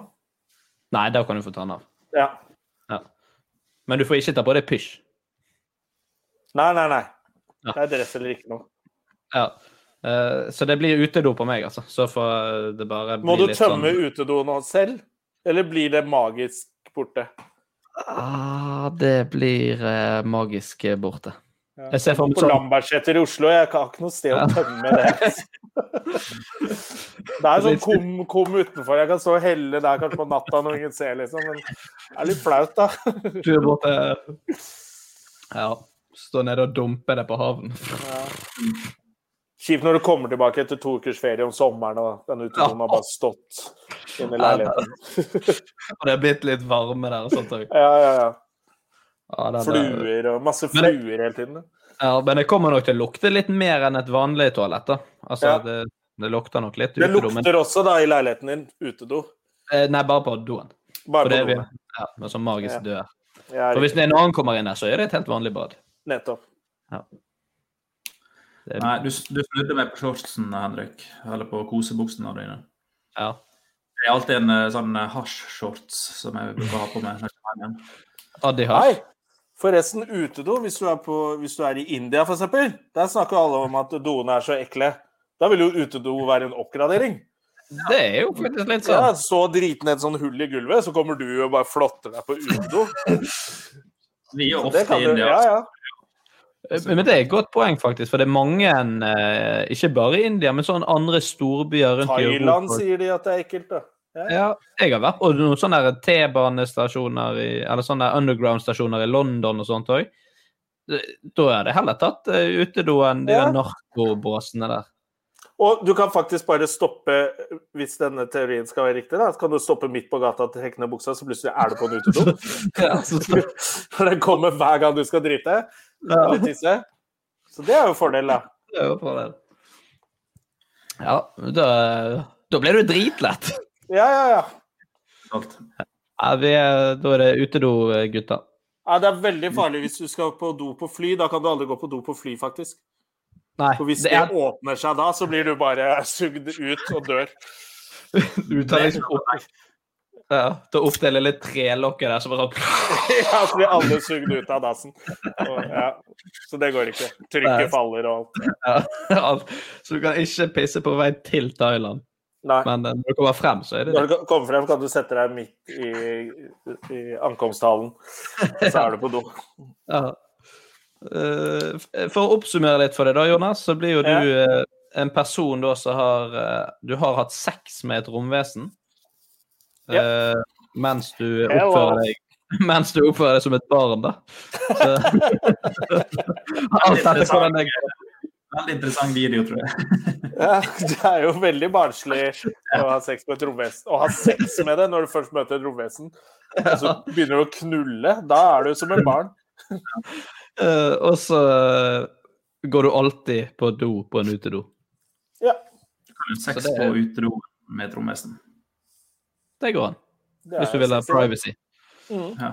Nei, da kan du få ta den av. Ja. Ja. Men du får ikke ta på deg pysj. Nei, nei, nei. Ja. Det er dress eller ikke noe. Ja. Eh, så det blir utedo på meg, altså. Så får det bare Må du tømme sånn utedoen selv, eller blir det magisk borte? Ah, Det blir eh, magisk borte. Ja. Jeg ser for meg På sånn Lambertseter i Oslo, jeg har ikke noe sted å tømme det. Det er sånn kum, kum utenfor. Jeg kan stå og helle der kanskje på natta når ingen ser, liksom. Men det er litt flaut, da. Du er borte Ja. Stå nede og dumpe det på havnen. Kjipt når du kommer tilbake etter to ukers ferie om sommeren, og den utroen har bare stått inne i leiligheten. Og det er blitt litt varme der og sånt òg. Ja, ja, ja. Ja, det er- Fluer og masse det- fluer hele tiden. Ja, men det kommer nok til å lukte litt mer enn et vanlig toalett, da. Altså, Ja. det, det lukter nok litt Det lukter men også da i leiligheten din utedo. eh, Nei, bare på doen. Bare på doen. Ja, med sånn magisk Ja. dør. For hvis en annen kommer inn der, så er det et helt vanlig bad. Nettopp. Det Nei, du, du snudde meg på shortsen, Henrik. Eller på kosebuksene dine. Ja. Det er alltid en eh, sånn eh, hasj-shorts som jeg bruker å ha på meg. Nei, forresten, utedo, hvis du på, hvis du er i India f.eks., der snakker alle om at doene er så ekle. Da vil jo utedo være en oppgradering. Det er jo faktisk litt Ja, sånn. Så driten et sånn hull i gulvet, så kommer du og bare flotter deg på utedo. Vi er ofte i India. ja, ja. Men det er et godt poeng, faktisk. For det er mange, eh, ikke bare i India, men sånn andre storbyer rundt i Europa. Thailand sier de at det er ekkelt, da. Ja. Ja, jeg har vært på noen sånne T-banestasjoner eller sånne underground-stasjoner i London og sånt òg. Da er det heller tatt uh, utedo enn de Ja. narkobåsene der. Og du kan faktisk bare stoppe, hvis denne teorien skal være riktig, da, så kan du stoppe midt på gata til hekkende buksa, så plutselig er du på en utedo. Ja, så, så, For den kommer hver gang du skal drite eller tisse. Så det er jo en fordel, da. det er jo fordel. Ja, da, da blir du dritlett. Ja, ja, ja. Ja, vi er, da er det utedo, gutta. Ja, Det er veldig farlig hvis du skal på do på fly. Da kan du aldri gå på do på fly, faktisk. Nei, For hvis det det er åpner seg da, så blir du bare sugd ut og dør. Du tar liksom ja, Til å oppdele litt trelokket der, så bare Ja, så blir alle sugd ut av dassen. Og, ja. Så det går ikke. Nei. Trykket faller og alt. ja. Så du kan ikke pisse på vei til Thailand. Nei. Men eh, når du kommer frem, så er det Når du kommer frem, kan du sette deg midt i, i ankomsthallen. Så er du på do. Ja. Eh, for å oppsummere litt for deg, da, Jonas, så blir jo du ja. en person da som har eh, Du har hatt sex med et romvesen ja. mens du oppfører deg mens du oppfører deg som et barn, da. Så, alt dette hvordan jeg. Veldig interessant video, tror jeg. Ja, det er jo veldig barnslig å ha sex med et romvesen. Å ha sex med det når du først møter et romvesen, og så begynner du å knulle. Da er du som et barn. Eh, og så eh, går du alltid på do på en utedo. Ja, Sex det er- på utedo med trommesen. Det går an. det Hvis du vil ha privacy. Mm. Ja.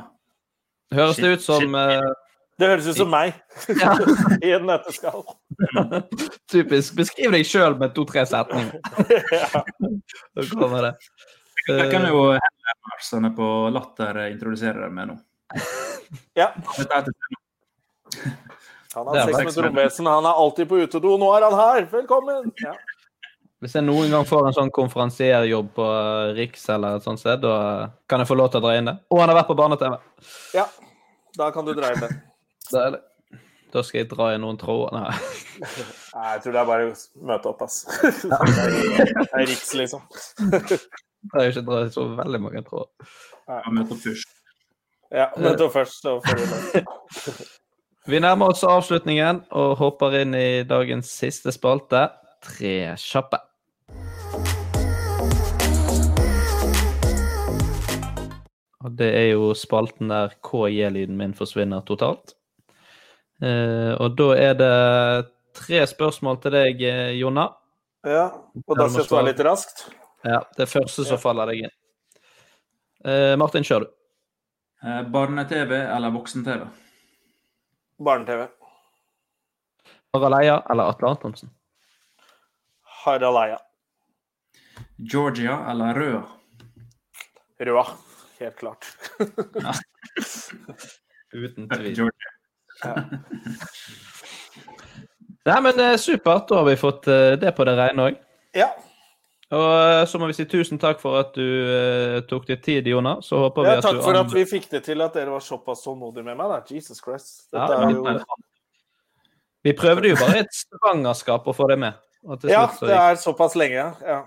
Høres det ut som shit. eh, Det høres ut som meg Ja. i en nøtteskall. Typisk. Beskriv deg sjøl med to-tre setninger. Ja. Da kommer det. Jeg kan jo hende er på Latter introdusere deg med nå. Ja. Dette er Han har sex med et romvesen. Han er alltid på utedo. Nå er han her! Velkommen! Ja. Hvis jeg noen gang får en sånn konferansierjobb på Riks eller et sånt sted, da kan jeg få lov til å dra inn det. Og han har vært på barne-TV. ja. Da kan du dra inn det. Da, det- da skal jeg dra inn noen tråder. Nei. Nei, jeg tror det er bare å møte opp, ass. Det er, det er Riks, liksom. Det er jo ikke dra så veldig mange tråder. Jeg møte opp først. Ja, møte opp først, så får du lov. Vi nærmer oss avslutningen og hopper inn i dagens siste spalte. Tre kjappe. Og det er jo spalten der KJ-lyden min forsvinner totalt. Eh, og da er det tre spørsmål til deg, eh, Jonna. Ja, og da skal jeg svare litt raskt? Ja, det første som faller deg inn. Eh, Martin, kjør du. Barne-TV eller voksen-TV? Barne-TV. Harald Eia eller Atle Antonsen? Harald Eia. Georgia eller Røa? Røa, helt klart. Uten tvil. Georgia. Ja. Nei, men eh, supert. Da har vi fått eh, det på det rene òg. Ja. Og eh, så må vi si tusen takk for at du uh, tok deg tid, Jonas. Så håper vi Ja, at takk du for at vi fikk det til at dere var såpass tålmodige med meg. Da. Jesus Christ. Ja, men- jo Vi prøvde jo bare et svangerskap å få det med. Ja, slutt så det er såpass lenge, ja.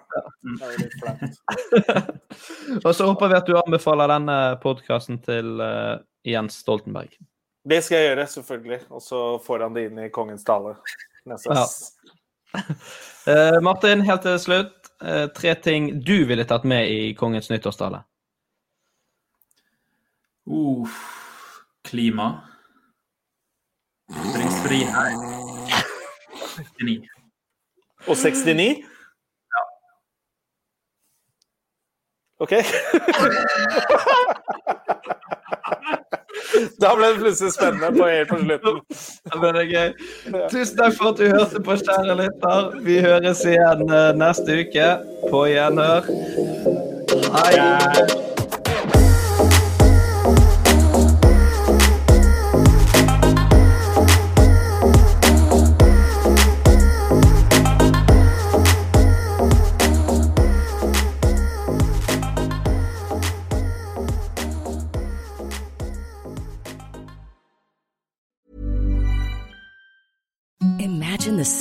Det er litt flaut. Og så håper vi at du anbefaler denne podkasten til uh, Jens Stoltenberg. Det skal jeg gjøre, selvfølgelig. Og så får han det inn i kongens tale. Neste. Ja. Uh, Martin, helt til slutt. Eh, tre ting du ville tatt med i kongens nyttårstale. Uh, klima. Frihet. 69. Og 69? Ja. OK. da ble det plutselig spennende på, helt på slutten. Ja, ble det er gøy. Tusen takk for at du hørte på, kjære lytter. Vi høres igjen eh, neste uke. På gjenhør. Hei.